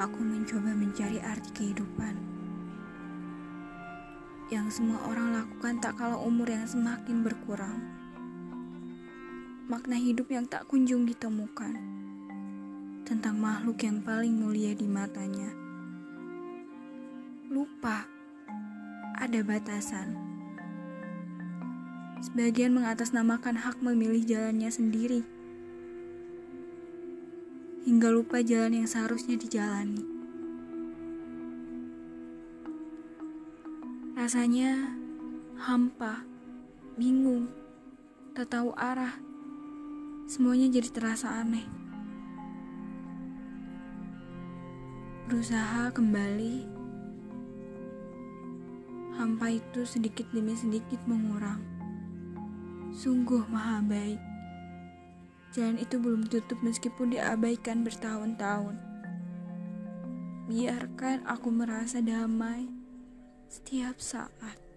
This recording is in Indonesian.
aku mencoba mencari arti kehidupan. Yang semua orang lakukan tak kalah umur yang semakin berkurang. Makna hidup yang tak kunjung ditemukan. Tentang makhluk yang paling mulia di matanya. Lupa, ada batasan. Sebagian mengatasnamakan hak memilih jalannya sendiri hingga lupa jalan yang seharusnya dijalani. Rasanya hampa, bingung, tak tahu arah. Semuanya jadi terasa aneh. Berusaha kembali, hampa itu sedikit demi sedikit mengurang. Sungguh maha baik. Jalan itu belum tutup meskipun diabaikan bertahun-tahun. Biarkan aku merasa damai setiap saat.